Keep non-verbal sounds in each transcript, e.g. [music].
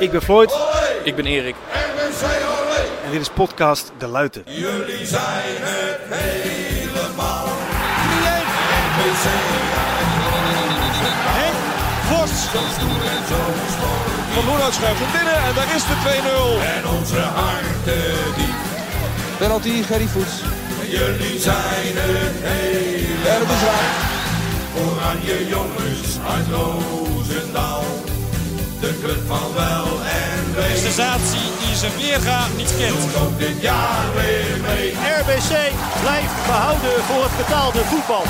Ik ben Floyd. Ik ben Erik. En dit is podcast De Luiten. Jullie zijn het helemaal. Henk Vos. Van Loenhout schuift hem binnen en daar is de 2-0. En onze harten diep. Penalty, Gerry Voets. Jullie zijn het helemaal. En het is raak. Oranje jongens uit Roosendaal. De club van wel en wee. Sensatie die zijn weerga niet kent. Doet ook dit jaar weer mee. RBC blijft behouden voor het betaalde voetbal.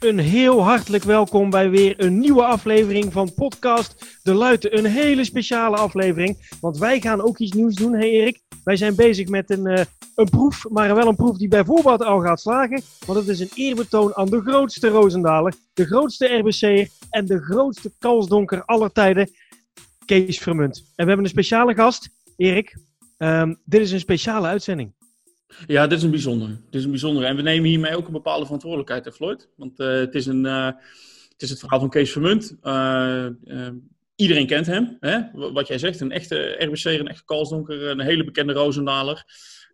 Een heel hartelijk welkom bij weer een nieuwe aflevering van podcast De Luiten. Een hele speciale aflevering, want wij gaan ook iets nieuws doen. Hey Erik, wij zijn bezig met een, eh, een proef, maar wel een proef die bijvoorbeeld al gaat slagen. Want het is een eerbetoon aan de grootste Roosendaler, de grootste RBC'er en de grootste kalsdonker aller tijden, Kees Vermunt. En we hebben een speciale gast, Erik. Ehm, dit is een speciale uitzending. Ja, dit is een bijzonder. Dit is een bijzondere. En we nemen hiermee ook een bepaalde verantwoordelijkheid, hè, Floyd. Want eh, het, is een, eh, het is het verhaal van Kees Vermunt. Eh, iedereen kent hem. Hè? Wat jij zegt, een echte RBC, een echte Kalsdonker, een hele bekende Roosendaler.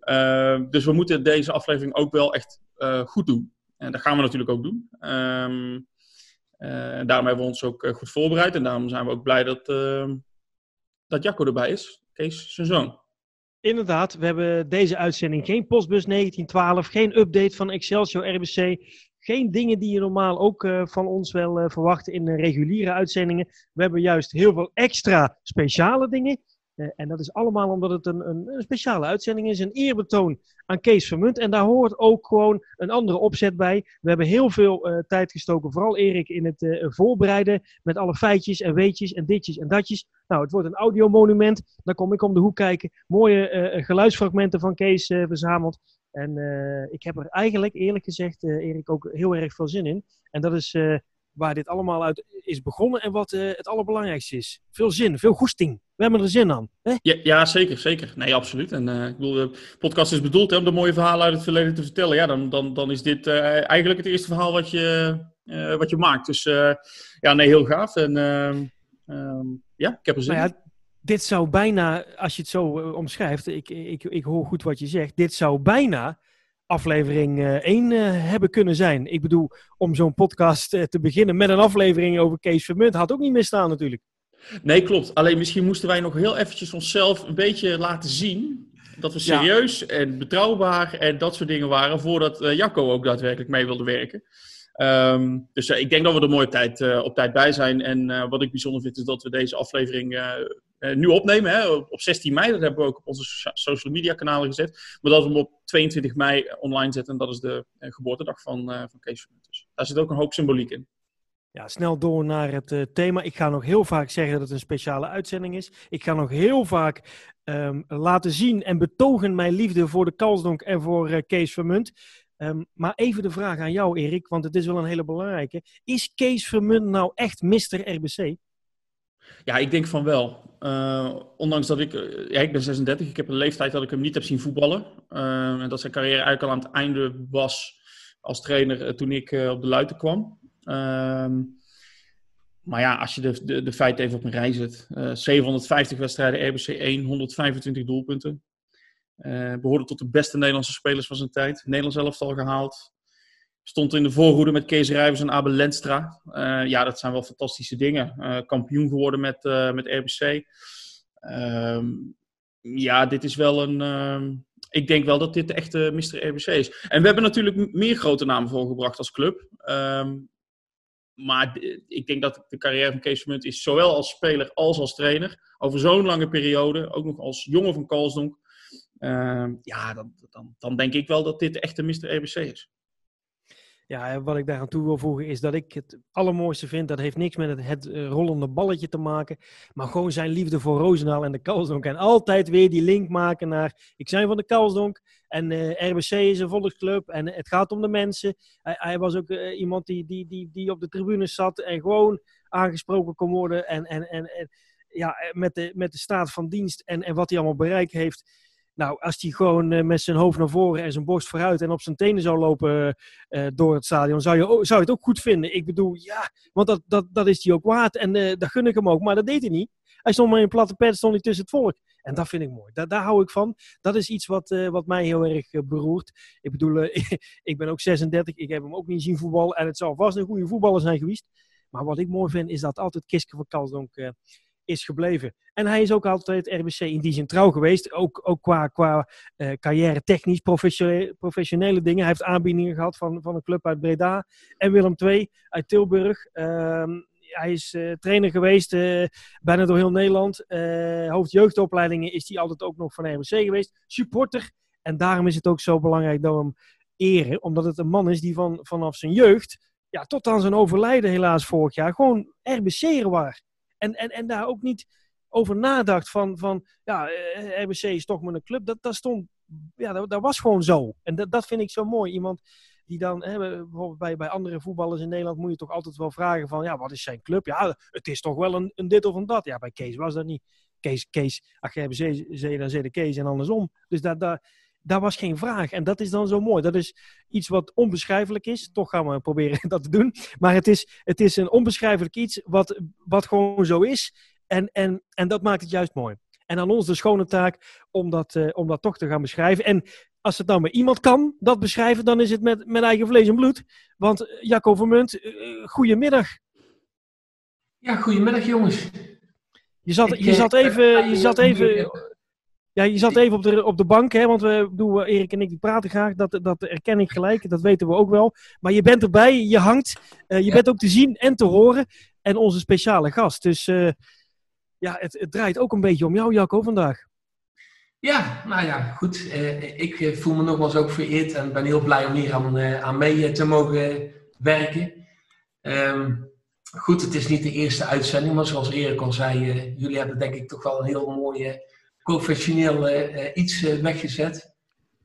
Eh, dus we moeten deze aflevering ook wel echt eh, goed doen. En dat gaan we natuurlijk ook doen. Ehm, en daarom hebben we ons ook eh, goed voorbereid. En daarom zijn we ook blij dat, ehm, dat Jacco erbij is. Kees, zijn zoon. Inderdaad, we hebben deze uitzending geen postbus 1912, geen update van Excelsior RBC, geen dingen die je normaal ook van ons wel verwacht in reguliere uitzendingen. We hebben juist heel veel extra speciale dingen. Eh, en dat is allemaal omdat het een, een, een speciale uitzending is, een eerbetoon aan Kees Vermunt. En daar hoort ook gewoon een andere opzet bij. We hebben heel veel eh, tijd gestoken, vooral Erik, in het eh, voorbereiden met alle feitjes en weetjes en ditjes en datjes. Nou, het wordt een audiomonument. Dan kom ik om de hoek kijken. Mooie geluidsfragmenten van Kees verzameld. En ik heb er eigenlijk, eerlijk gezegd, Erik, ook heel erg veel zin in. En dat is waar dit allemaal uit is begonnen en wat het allerbelangrijkste is. Veel zin, veel goesting. We hebben er zin aan. Hè? Ja, ja, zeker, zeker. Nee, absoluut. En eh, ik bedoel, de podcast is bedoeld hè, om de mooie verhalen uit het verleden te vertellen. Ja, dan, dan, dan is dit eh, eigenlijk het eerste verhaal wat je, eh, wat je maakt. Dus ja, nee, heel gaaf. En ehm, ehm, ja, ik heb er zin Nou in. dit zou bijna, als je het zo omschrijft, ik, ik, ik hoor goed wat je zegt. Dit zou bijna aflevering eh 1 hebben kunnen zijn. Ik bedoel, om zo'n podcast te beginnen met een aflevering over Kees Vermunt had ook niet misstaan natuurlijk. Nee, klopt. Alleen misschien moesten wij nog heel eventjes onszelf een beetje laten zien. Dat we Ja. serieus en betrouwbaar en dat soort dingen waren. Voordat eh, Jacco ook daadwerkelijk mee wilde werken. Ehm, dus eh, ik denk dat we er mooi op tijd, eh, op tijd bij zijn. En wat ik bijzonder vind is dat we deze aflevering nu opnemen. Hè, op, op 16 mei. Dat hebben we ook op onze so- social media kanalen gezet. Maar dat we hem op 22 mei online zetten. En dat is de geboortedag van, van Kees Vermunt. Dus daar zit ook een hoop symboliek in. Ja, snel door naar het eh, thema. Ik ga nog heel vaak zeggen dat het een speciale uitzending is. Ik ga nog heel vaak ehm, laten zien en betogen mijn liefde voor de Kalsdonk en voor eh, Kees Vermunt. Ehm, maar even de vraag aan jou, Erik, want het is wel een hele belangrijke. Is Kees Vermunt nou echt Mr. RBC? Ja, ik denk van wel. Eh, ondanks dat ik, ja, ik ben 36, ik heb een leeftijd dat ik hem niet heb zien voetballen. Eh, en dat zijn carrière eigenlijk al aan het einde was als trainer toen ik op de Luiten kwam. Ehm, maar ja, als je de, de, de feiten even op een rij zet. eh 750 wedstrijden, RBC 1, 125 doelpunten. Eh behoorde tot de beste Nederlandse spelers van zijn tijd. Nederlands elftal gehaald. Stond in de voorhoede met Kees Rijvers en Abel Lenstra. Eh, ja, dat zijn wel fantastische dingen. Kampioen geworden met, met RBC. Ehm, ja, dit is wel een... ehm, ik denk wel dat dit de echte Mr. RBC is. En we hebben natuurlijk meer grote namen voorgebracht als club. Maar ik denk dat de carrière van Kees Vermunt is zowel als speler als als trainer. Over zo'n lange periode. Ook nog als jongen van Kalsdonk. Ehm, ja, dan, dan, dan denk ik wel dat dit de echte Mr. RBC is. Ja, wat ik daaraan toe wil voegen is dat ik het allermooiste vind. Dat heeft niks met het, het eh, rollende balletje te maken. Maar gewoon zijn liefde voor Roosendaal en de Kalsdonk. En altijd weer die link maken naar. Ik zijn van de Kalsdonk. En eh, RBC is een volksclub. En het gaat om de mensen. Hij, hij was ook eh, iemand die, die, die, die op de tribunes zat. En gewoon aangesproken kon worden. En, en, en, en ja, met, de, met de staat van dienst. En, en wat hij allemaal bereikt heeft. Nou, als hij gewoon eh, met zijn hoofd naar voren en zijn borst vooruit en op zijn tenen zou lopen eh, door het stadion, zou je, zou je het ook goed vinden. Ik bedoel, ja, want dat, dat, dat is hij ook waard en uh, dat gun ik hem ook. Maar dat deed hij niet. Hij stond maar in een platte pet, stond hij tussen het volk. En dat vind ik mooi. Daar, daar hou ik van. Dat is iets wat, wat mij heel erg beroert. Ik bedoel, [laughs] ik ben ook 36. Ik heb hem ook niet zien voetballen. En het zal vast een goede voetballer zijn geweest. Maar wat ik mooi vind, is dat altijd Kiske van Kalsdonk is gebleven. En hij is ook altijd RBC in die zin trouw geweest. Ook, ook qua, qua carrière technisch, professionele, professionele dingen. Hij heeft aanbiedingen gehad van, van een club uit Breda. En Willem II uit Tilburg. Ehm, hij is uh, trainer geweest, uh, bijna door heel Nederland. Uh, hoofdjeugdopleidingen is hij altijd ook nog van RBC geweest. Supporter. En daarom is het ook zo belangrijk dat we hem eren. Omdat het een man is die van, vanaf zijn jeugd, ja, tot aan zijn overlijden helaas vorig jaar, gewoon RBC'er was. En, en, en daar ook niet over nadacht van, van ja, RBC is toch maar een club. Dat, dat stond, ja, dat, dat was gewoon zo. En dat, dat vind ik zo mooi. Iemand die dan, hè, bijvoorbeeld bij, bij andere voetballers in Nederland moet je toch altijd wel vragen van, ja, wat is zijn club? Ja, het is toch wel een, een dit of een dat. Ja, bij Kees was dat niet. Kees, Kees ach, zee, dan de Kees en andersom. Dus daar, daar, daar was geen vraag. En dat is dan zo mooi. Dat is iets wat onbeschrijfelijk is. Toch gaan we proberen [laughs] dat te doen. Maar het is, het is een onbeschrijfelijk iets wat, wat gewoon zo is. En, en, en dat maakt het juist mooi. En aan ons de schone taak om dat, uh, om dat toch te gaan beschrijven. En als het nou met iemand kan, dat beschrijven, dan is het met, met eigen vlees en bloed. Want Jacco Vermunt, uh, goedemiddag. Ja, goedemiddag jongens. Je zat, je zat even, je zat even, ja, je zat even op de, op de bank, hè, want we doen, Erik en ik die praten graag, dat, dat erken ik gelijk, dat weten we ook wel. Maar je bent erbij, je hangt, uh, je ja. bent ook te zien en te horen. En onze speciale gast. Dus uh, ja, het, het draait ook een beetje om jou, Jacco, vandaag. Ja, nou ja, goed. Uh, ik voel me nogmaals ook vereerd en ben heel blij om hier aan, aan mee te mogen werken. Um, goed, het is niet de eerste uitzending, maar zoals Erik al zei, jullie hebben denk ik toch wel een heel mooi professioneel iets weggezet.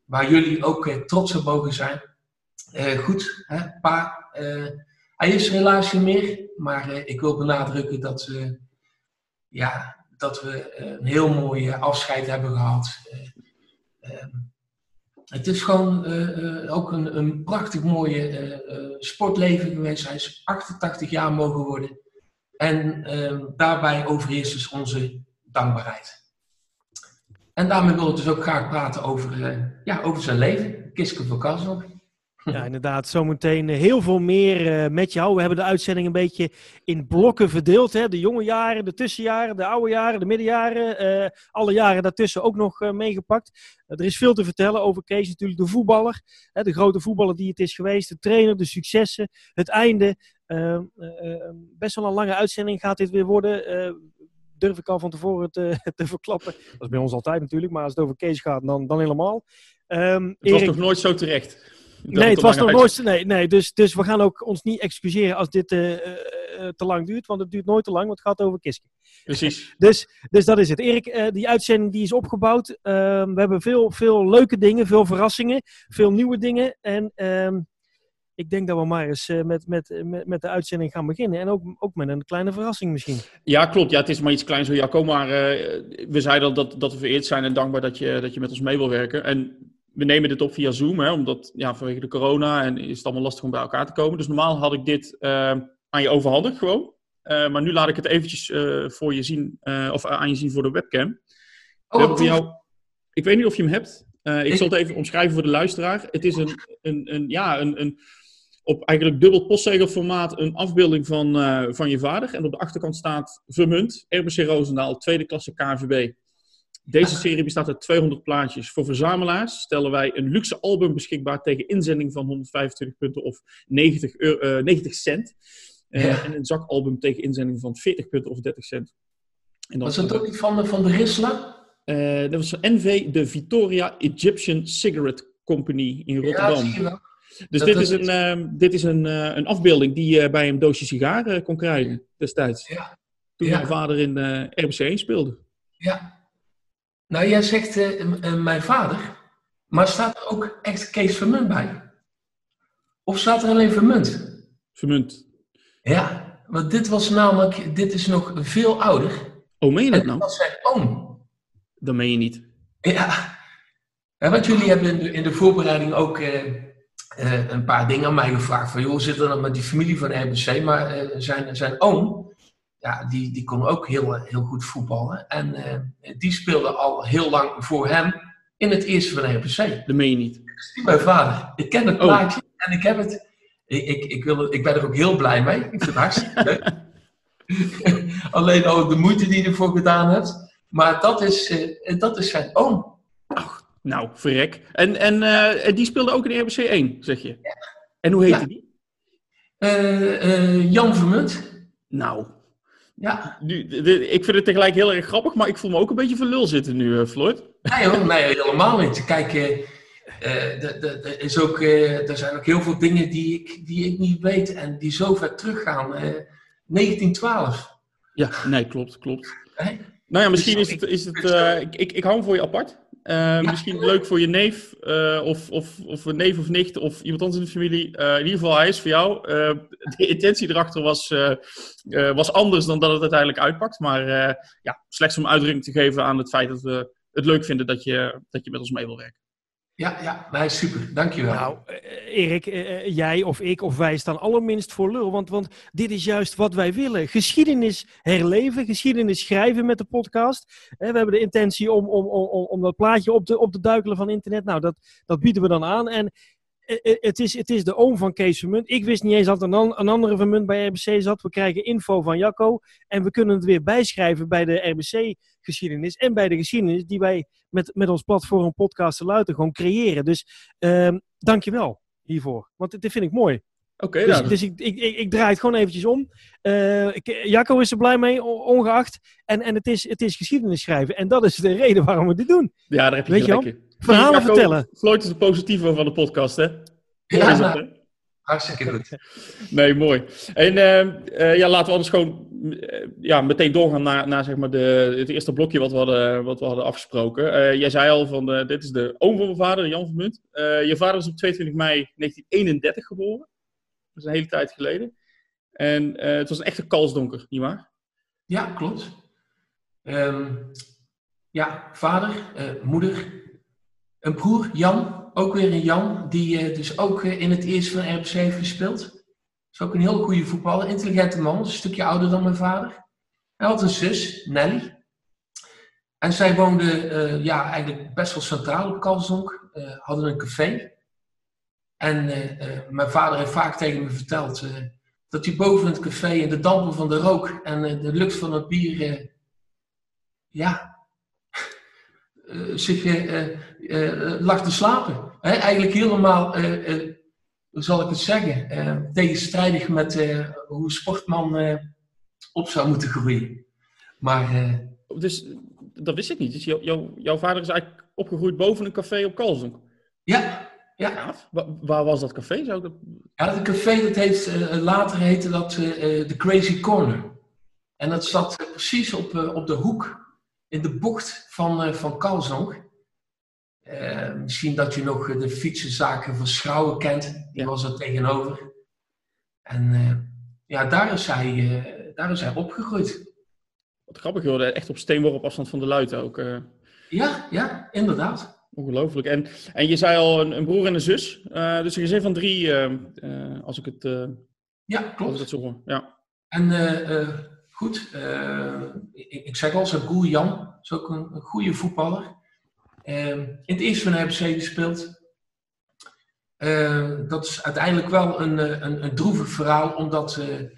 Waar jullie ook trots op mogen zijn. goed, hè, pa, hij is er helaas niet meer, maar ik wil benadrukken dat, ja, dat we een heel mooi afscheid hebben gehad. het is gewoon ook een, een prachtig mooie sportleven geweest. Hij is 88 jaar mogen worden. En daarbij overheerst dus onze dankbaarheid. En daarmee wil ik dus ook graag praten over, ja, over zijn leven. Kiske van Kasselk. Ja, inderdaad. Zometeen heel veel meer uh, met jou. We hebben de uitzending een beetje in blokken verdeeld. Hè? De jonge jaren, de tussenjaren, de oude jaren, de middenjaren. Alle jaren daartussen ook nog meegepakt. er is veel te vertellen over Kees natuurlijk, de voetballer. Hè? De grote voetballer die het is geweest. De trainer, de successen, het einde. best wel een lange uitzending gaat dit weer worden durf ik al van tevoren te, [laughs] te verklappen. Dat is bij ons altijd natuurlijk, maar als het over Kees gaat, dan, dan helemaal. Um, het was Erik... nog nooit zo terecht. Nee, het was nog nooit. Nee, nee dus, dus we gaan ook ons niet excuseren als dit uh, uh, te lang duurt, want het duurt nooit te lang, want het gaat over Kiske. Precies. [laughs] dus, dus dat is het. Erik, uh, die uitzending die is opgebouwd. we hebben veel, veel leuke dingen, veel verrassingen, veel nieuwe dingen. En ik denk dat we maar eens met, met, met, met de uitzending gaan beginnen. En ook, ook met een kleine verrassing misschien. Ja, klopt. Ja, het is maar iets kleins, Jacco. Maar we zeiden al dat, dat we vereerd zijn en dankbaar dat je, dat je met ons mee wil werken. En we nemen dit op via Zoom, hè, omdat ja, vanwege de corona en is het allemaal lastig om bij elkaar te komen. Dus normaal had ik dit uh, aan je overhandigd gewoon. Uh, maar nu laat ik het eventjes uh, voor je zien, of aan je zien voor de webcam. Oh, jou, ik weet niet of je hem hebt. ik zal het even omschrijven voor de luisteraar. Het is een, een, een ja, een, een, op eigenlijk dubbel postzegelformaat een afbeelding van, van je vader. En op de achterkant staat vermunt, RBC Roosendaal, tweede klasse KVB. Deze serie bestaat uit 200 plaatjes. Voor verzamelaars stellen wij een luxe album beschikbaar tegen inzending van 125 punten of 90, euro, uh, 90 cent. Uh, ja. En een zakalbum tegen inzending van 40 punten of 30 cent. En was dat ook niet van de, van de Rissler? Uh, dat was NV, de Victoria Egyptian Cigarette Company in Rotterdam. Ja, dus dit is, een, uh, dit is een, uh, een afbeelding die je bij een doosje sigaren kon krijgen destijds. Ja. Toen ja. mijn vader in RBC 1 speelde. Ja, nou, jij zegt mijn vader, maar staat er ook echt Kees Vermunt bij? Of staat er alleen Vermunt? Vermunt. Ja, want dit was namelijk, dit is nog veel ouder. Oh, meen je dat nou? dat was zijn oom. Dat meen je niet. Ja, Ja, want jullie hebben in de, in de voorbereiding ook eh, eh, een paar dingen aan mij gevraagd. Van, joh, zit dan met die familie van RBC? Maar eh, zijn, zijn oom, ja, die, die kon ook heel, heel goed voetballen. En eh, die speelde al heel lang voor hem in het eerste van RBC. Dat meen je niet. Mijn vader. Ik ken het Oh. plaatje en ik heb het. Ik, ik, ik, wil, ik ben er ook heel blij mee. Ik vind het hartstikke leuk. [laughs] Alleen ook de moeite die je ervoor gedaan hebt. Maar dat is, eh, dat is zijn oom. Nou, verrek. En, en, eh, en die speelde ook in RBC 1, zeg je? En hoe heette Ja. die? Eh, eh, Jan Vermunt. Nou, Ja, nu, de- de- ik vind het tegelijk heel erg grappig, maar ik voel me ook een beetje voor lul zitten nu, Floyd. nee hoor, nee, helemaal niet. Kijk, de- de- de- is ook, eh, er zijn ook heel veel dingen die ik, die ik niet weet en die zo ver teruggaan. Eh 1912. Ja, nee, klopt, klopt. Nou ja, misschien Dus is het, is het ik, ik, ik hou hem voor je apart. Eh, Misschien leuk voor je neef, eh, of, of, of een neef of nicht, of iemand anders in de familie. Eh, in ieder geval, hij is voor jou. De intentie erachter was, was anders dan dat het uiteindelijk uitpakt. Maar ja, slechts om uitdrukking te geven aan het feit dat we het leuk vinden dat je, dat je met ons mee wil werken. Ja, ja, nee, super. Dankjewel. Nou, eh, Erik, eh, eh, jij of ik of wij staan allerminst voor lul. Want, want dit is juist wat wij willen. Geschiedenis herleven, geschiedenis schrijven met de podcast. We hebben de intentie om, om, om, om- dat plaatje op te, op duikelen van internet. Nou, dat, dat bieden we dan aan. En het is, het is de oom van Kees Vermunt. Ik wist niet eens dat er een, an- een andere Vermunt bij RBC zat. We krijgen info van Jacco. En we kunnen het weer bijschrijven bij de RBC-geschiedenis. En bij de geschiedenis die wij met, met ons platform Podcast te Luiten gewoon creëren. Dus ehm dankjewel hiervoor. Want dit vind ik mooi. Oké, Dus, nou, dus ik, ik, ik, ik draai het gewoon eventjes om. Eh, Jacco is er blij mee, ongeacht. En, en het, is, het is geschiedenis schrijven. En dat is de reden waarom we dit doen. ja, daar heb je weet je in. Verhalen vertellen. Floyd is de positieve van de podcast, hè? Ja, Is het, hè? hartstikke goed. Nee, mooi. En eh, eh, ja, laten we anders gewoon eh, ja, meteen doorgaan naar, naar zeg maar de, het eerste blokje wat we hadden, wat we hadden afgesproken. Eh, jij zei al van, eh, dit is de oom van mijn vader, Jan van Munt. Eh, je vader is op 22 mei 1931 geboren. Dat is een hele tijd geleden. En eh, het was een echte kalsdonker, nietwaar? Ja, klopt. Ehm, ja, vader, eh, moeder, een broer, Jan, ook weer een Jan, die eh, dus ook eh, in het eerste van RBC heeft gespeeld. Is ook een heel goede voetballer, intelligente man, een stukje ouder dan mijn vader. Hij had een zus, Nelly. En zij woonde eh, ja, eigenlijk best wel centraal op Kalsdonk, eh hadden een café. En mijn vader heeft vaak tegen me verteld dat hij boven het café in de dampen van de rook en de lucht van het bier, ja, [laughs] zich eh, lag te slapen. Eigenlijk helemaal, eh, hoe zal ik het zeggen, tegenstrijdig met hoe sportman op zou moeten groeien. Maar Dus dat wist ik niet. Dus jou- jou- jouw vader is eigenlijk opgegroeid boven een café op Kalsdonk. ja, ja, waar was dat café? Zou dat... Ja, dat café dat heeft, later heette dat de Crazy Corner. En dat zat precies op, op de hoek, in de bocht van, van. Eh, misschien dat je nog de fietsenzaken van Schouwen kent, die Ja. was er tegenover. En eh, ja, daar is, hij, eh, daar is hij opgegroeid. Wat grappig, joh. Echt op steenworp afstand van de Luiten ook. Ja, ja, inderdaad. Ongelooflijk. En, en je zei al een, een broer en een zus. Dus een gezin van drie, als, ik het, Ja, als klopt. het zo hoor. Ja. En goed, ik, ik zeg al, zijn broer Jan is ook een, een goede voetballer. Eh, in het eerste van RBC gespeeld. Eh, dat is uiteindelijk wel een, eh, een, een droevig verhaal, omdat eh,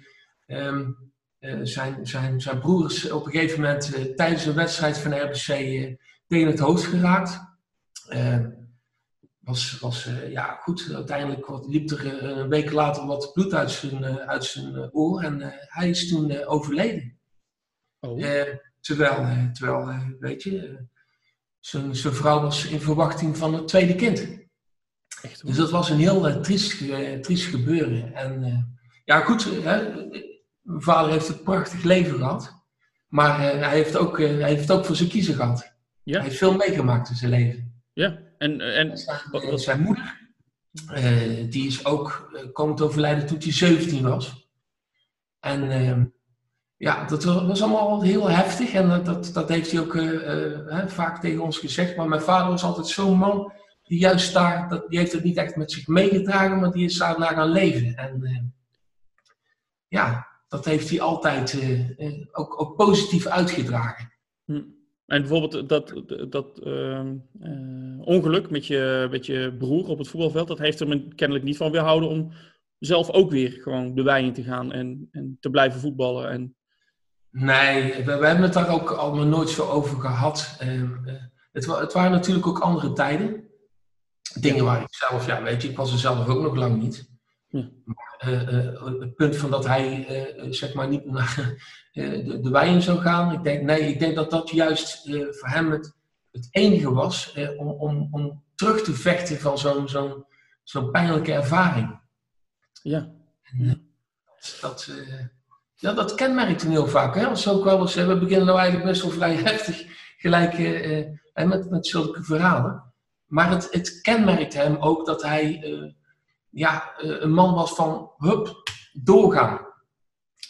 ehm, eh, zijn, zijn, zijn broers op een gegeven moment tijdens een wedstrijd van RBC eh, tegen het hoofd geraakt. Was, was ja goed, uiteindelijk wat, liep er een week later wat bloed uit zijn, uit zijn oor en hij is toen overleden. Oh. Terwijl, terwijl weet je, zijn, zijn vrouw was in verwachting van het tweede kind. Echt Dus dat was een heel eh, triest, ge- triest gebeuren. En eh, ja, goed, eh, hè, mijn vader heeft een prachtig leven gehad. Maar eh, hij, heeft ook, eh, hij heeft ook voor zijn kiezen gehad. Ja. Hij heeft veel meegemaakt in zijn leven. Ja. En, en Zijn, wat- eh, zijn moeder, eh, die is ook komen te overlijden toen hij 17 was. En eh, ja, dat was allemaal heel heftig en dat, dat, heeft hij ook uh, vaak tegen ons gezegd. Maar mijn vader was altijd zo'n man die juist daar, dat, die heeft het niet echt met zich meegedragen, maar die is daar naar gaan leven. En uh, ja, dat heeft hij altijd ook, ook positief uitgedragen. Hm. En bijvoorbeeld dat, dat ehm, ongeluk met je, met je broer op het voetbalveld, dat heeft hem kennelijk niet van weerhouden om zelf ook weer gewoon de wei in te gaan en, en te blijven voetballen. En... Nee, we, we, hebben het daar ook allemaal nooit zo over gehad. Uh, het, het, waren natuurlijk ook andere tijden. Dingen waar ik zelf, ja, weet je, ik was er zelf ook nog lang niet. Ja. Maar, uh, het punt van dat hij, zeg maar, niet naar [laughs] de, de wei in zou gaan. Ik denk, nee, ik denk dat dat juist voor hem het, het enige was om, om, om terug te vechten van zo'n zo'n zo'n pijnlijke ervaring. Ja. dat, uh, ja, dat kenmerkt hem heel vaak. Hè? Ook wel eens, we beginnen nou eigenlijk best wel vrij [laughs] heftig gelijk uh, met, met zulke verhalen. Maar het, het kenmerkt hem ook dat hij uh, ja, een man was van hup, doorgaan.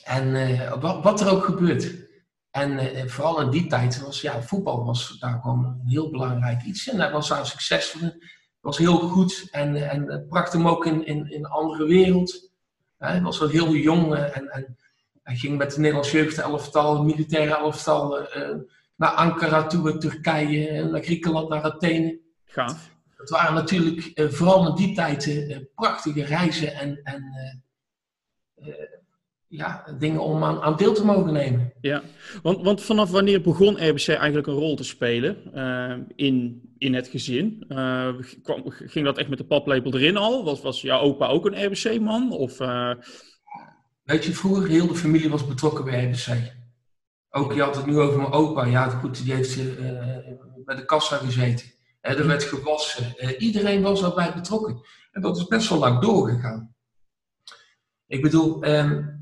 En wat, wat, er ook gebeurt. En vooral in die tijd was ja, voetbal was daar gewoon een heel belangrijk iets. En hij was daar succesvol was heel goed en, en bracht hem ook in, in, in een andere wereld. Hij was wel heel jong en, en hij ging met de Nederlandse jeugdelftal, militaire elftal, uh, naar Ankara toe, Turkije, naar Griekenland, naar Athene. Gaaf. Het waren natuurlijk uh, vooral in die tijd uh, prachtige reizen en, en ja, dingen om aan, aan, deel te mogen nemen. Ja, want, want vanaf wanneer begon RBC eigenlijk een rol te spelen in, in het gezin? Kwam, ging dat echt met de paplepel erin al? Was, was jouw opa ook een RBC-man? Of. Weet je, vroeger heel de familie was betrokken bij RBC. Ook, je had het nu over mijn opa. Ja, goed, die heeft bij de kassa gezeten. er werd gewassen. iedereen was daarbij betrokken. En dat is best wel lang doorgegaan. Ik bedoel, um,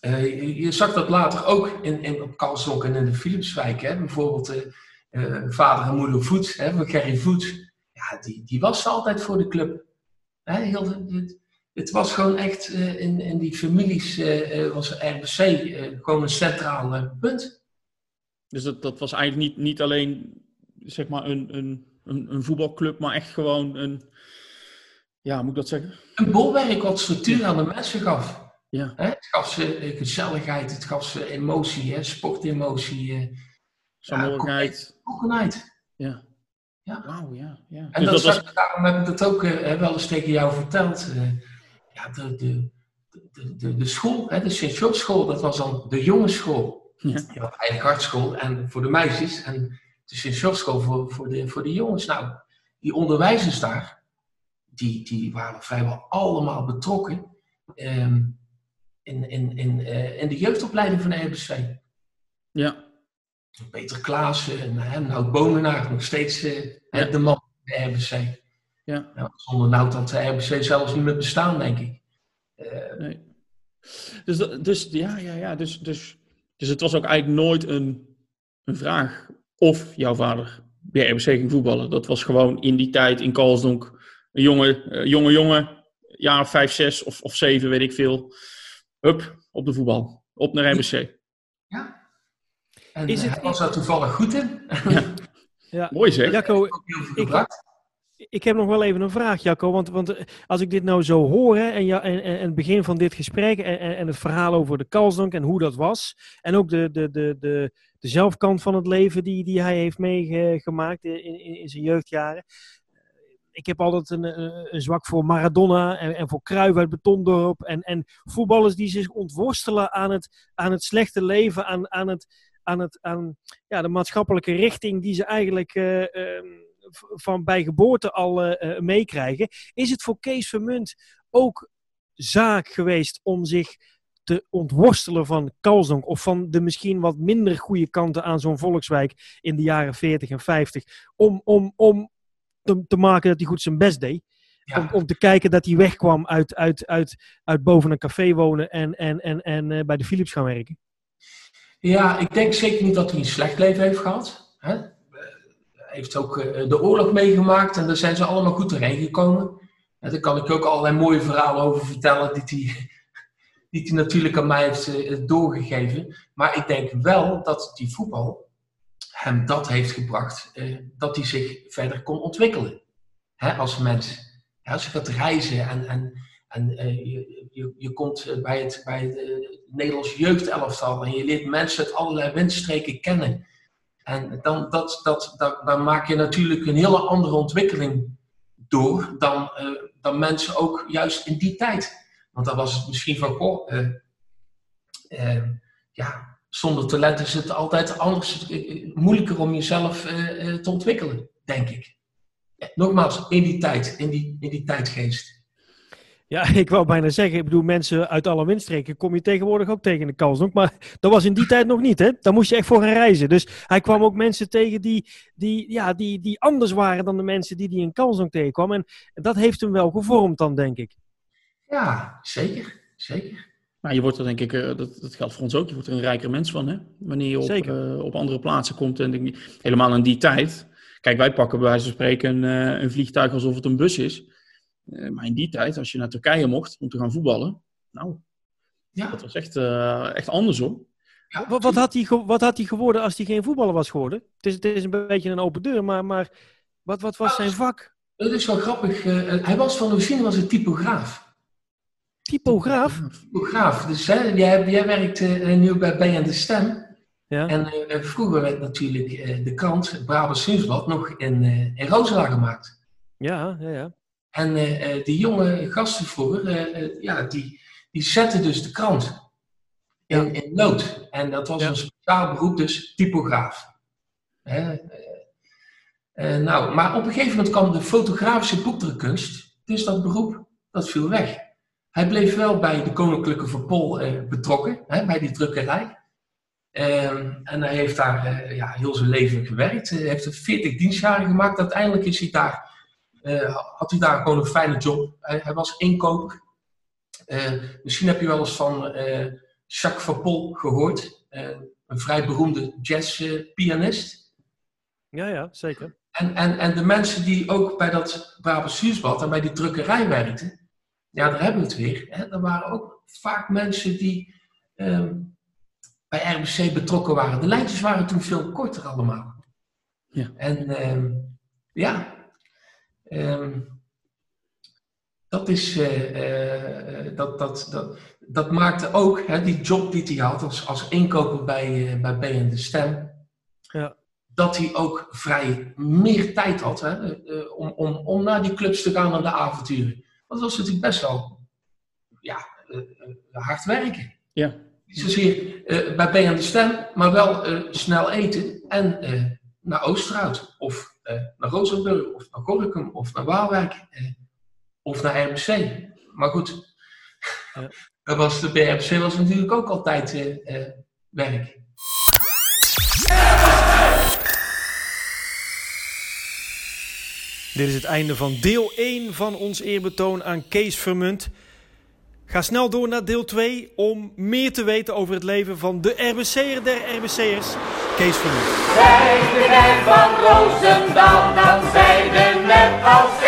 uh, je, zag dat later ook in, in, op Kalsdonk en in de Philipswijk. Hè? Bijvoorbeeld uh, uh, vader en moeder Voet, hè, van Gerry Voet. Ja, die, die was altijd voor de club. Hè? Heel, het, het, was gewoon echt in, in die families, was RBC gewoon een centraal punt. Dus dat, dat was eigenlijk niet, niet alleen zeg maar een, een, een, een voetbalclub, maar echt gewoon een, ja, moet ik dat zeggen? Een bolwerk wat structuur aan de mensen gaf. Ja. Hè? Het gaf ze eh, gezelligheid, het gaf ze emotie, hè? sportemotie. Saamhorigheid. Ja, Ja. Ja. Wauw, ja. ja. En dus dat, was... daarom heb ik dat ook uh, wel eens tegen jou verteld. Uh, ja, de, de, de, de, de school, hè, de Sint school, dat was dan de jongensschool. Ja. Je had eigenlijk hartschool en voor de meisjes en de Sint school voor, voor, de, voor de jongens. Nou, die onderwijzers daar, die, die waren vrijwel allemaal betrokken. Um, in, in, in, uh, in de jeugdopleiding van de RBC. Ja. Peter Klaassen en uh, Nout Bomenaar, nog steeds uh, ja. de man van de RBC. Ja. Nou, zonder Nout had de RBC zelfs niet meer bestaan, denk ik. nee. Dus, dus, ja, ja, ja. Dus, dus, dus het was ook eigenlijk nooit een, een vraag of jouw vader bij RBC ging voetballen. Dat was gewoon in die tijd in Kalsdonk een jonge, jonge jongen, jaar vijf, zes of, of zeven, weet ik veel hup, op de voetbal. Op naar RBC. Ja. En is het, hij was daar toevallig goed in. Ja. ja. Mooi zeg. Jacco, ik, ik heb nog wel even een vraag, Jacco. Want, want eh, als ik dit nou zo hoor, hè, en, ja, en, en, het begin van dit gesprek en, en, het verhaal over de Kalsdonk en hoe dat was. En ook de, de, de, de, de zelfkant van het leven die, die hij heeft meegemaakt in, in, zijn jeugdjaren ik heb altijd een, een, zwak voor Maradona en, voor Cruijff uit Betondorp. En, en voetballers die zich ontworstelen aan het, aan het slechte leven, aan, aan, het, aan, het, aan ja, de maatschappelijke richting die ze eigenlijk uh, uh, van bij geboorte al uh, meekrijgen. Is het voor Kees Vermunt ook zaak geweest om zich te ontworstelen van Kalsdonk of van de misschien wat minder goede kanten aan zo'n volkswijk in de jaren 40 en 50, om, om, om te, te maken dat hij goed zijn best deed. Om, om te kijken dat hij wegkwam uit, uit, uit, uit boven een café wonen en, en, en, en uh, bij de Philips gaan werken. Ja, ik denk zeker niet dat hij een slecht leven heeft gehad. Hè? Heeft ook uh, de oorlog meegemaakt en daar zijn ze allemaal goed doorheen gekomen. En daar kan ik ook allerlei mooie verhalen over vertellen die hij, die [laughs] hij natuurlijk aan mij heeft doorgegeven. Maar ik denk wel dat die voetbal hem dat heeft gebracht, dat hij zich verder kon ontwikkelen als mens. als je gaat reizen en, en, en je, je, je, komt bij het, bij het Nederlands jeugdelftal en je leert mensen uit allerlei windstreken kennen. En dan, dat, dat, dat, dan maak je natuurlijk een hele andere ontwikkeling door dan, uh, dan mensen ook juist in die tijd. Want dan was het misschien van, goh, uh, uh, ja, zonder talent is het altijd anders, moeilijker om jezelf te ontwikkelen, denk ik. Nogmaals, in die tijd, in die, in die tijdgeest. Ja, [laughs] ik wou bijna zeggen, ik bedoel, mensen uit alle windstreken kom je tegenwoordig ook tegen de Kalsdonk. Maar dat was in die tijd nog niet, hè? Daar moest je echt voor gaan reizen. Dus hij kwam ook mensen tegen die, die, ja, die, die anders waren dan de mensen die die in Kalsdonk tegenkwam. En dat heeft hem wel gevormd dan, denk ik. Ja, zeker. Zeker. Maar je wordt er denk ik, dat, dat geldt voor ons ook, je wordt er een rijker mens van, hè? Wanneer je op, uh, op andere plaatsen komt. En helemaal in die tijd. Kijk, wij pakken bij wijze van spreken een, een vliegtuig alsof het een bus is. Uh, maar in die tijd, als je naar Turkije mocht om te gaan voetballen, nou, ja. dat was echt, uh, echt anders hoor. Ja, wat, wat, had hij, wat had hij geworden als hij geen voetballer was geworden? Het is, het is een beetje een open deur, maar, maar wat, wat was zijn vak? Dat is wel grappig. Uh, hij was van origine was een typograaf. Typograaf? Typograaf. Dus hè, jij, jij werkt nu bij BN De Stem. Ja. En vroeger werd natuurlijk de krant, Brabants Nieuwsblad, nog in, in Roosendaal gemaakt. Ja, ja, ja. En uh, die jonge gasten vroeger, uh, ja, die, die zetten dus de krant in, in nood. En dat was een speciaal beroep, dus typograaf. Hè? nou, maar op een gegeven moment kwam de fotografische boekdrukkunst. Dus dat beroep, dat viel weg. Hij bleef wel bij de Koninklijke Verpol betrokken, hè, bij die drukkerij. Ehm, en hij heeft daar ja, heel zijn leven gewerkt. Hij heeft er 40 dienstjaren gemaakt. Uiteindelijk is hij daar had hij daar gewoon een fijne job. Hij, hij was inkoper. Uh, misschien heb je wel eens van uh, Jacques Verpol gehoord. een vrij beroemde jazzpianist. ja, ja, zeker. En, en, en de mensen die ook bij dat Brabants Zuursbad en bij die drukkerij werkten, ja, daar hebben we het weer. Hè? Er waren ook vaak mensen die um, bij RBC betrokken waren. De lijntjes waren toen veel korter allemaal. Ja. En um, ja, Um, dat, is, uh, uh, dat, dat, dat, dat maakte ook hè, die job die hij had als, als inkoper bij, uh, bij BN De Stem. Ja. Dat hij ook vrij meer tijd had hè, om, om, om naar die clubs te gaan aan de avonturen. Want dat was natuurlijk best wel ja, hard werken. Ja. Niet zozeer bij BN De Stem, maar wel snel eten en naar Oosterhout of naar Rozenburg of naar Gorkum of naar Waalwijk uh, of naar RBC. Maar goed, ja. [laughs] dat was, de BRC was natuurlijk ook altijd uh, werk. Dit is het einde van deel 1 van ons eerbetoon aan Kees Vermunt. Ga snel door naar deel 2 om meer te weten over het leven van de RBC'er der RBC'ers, Kees Vermunt. Zij de van Roosendaal, dan zij de net als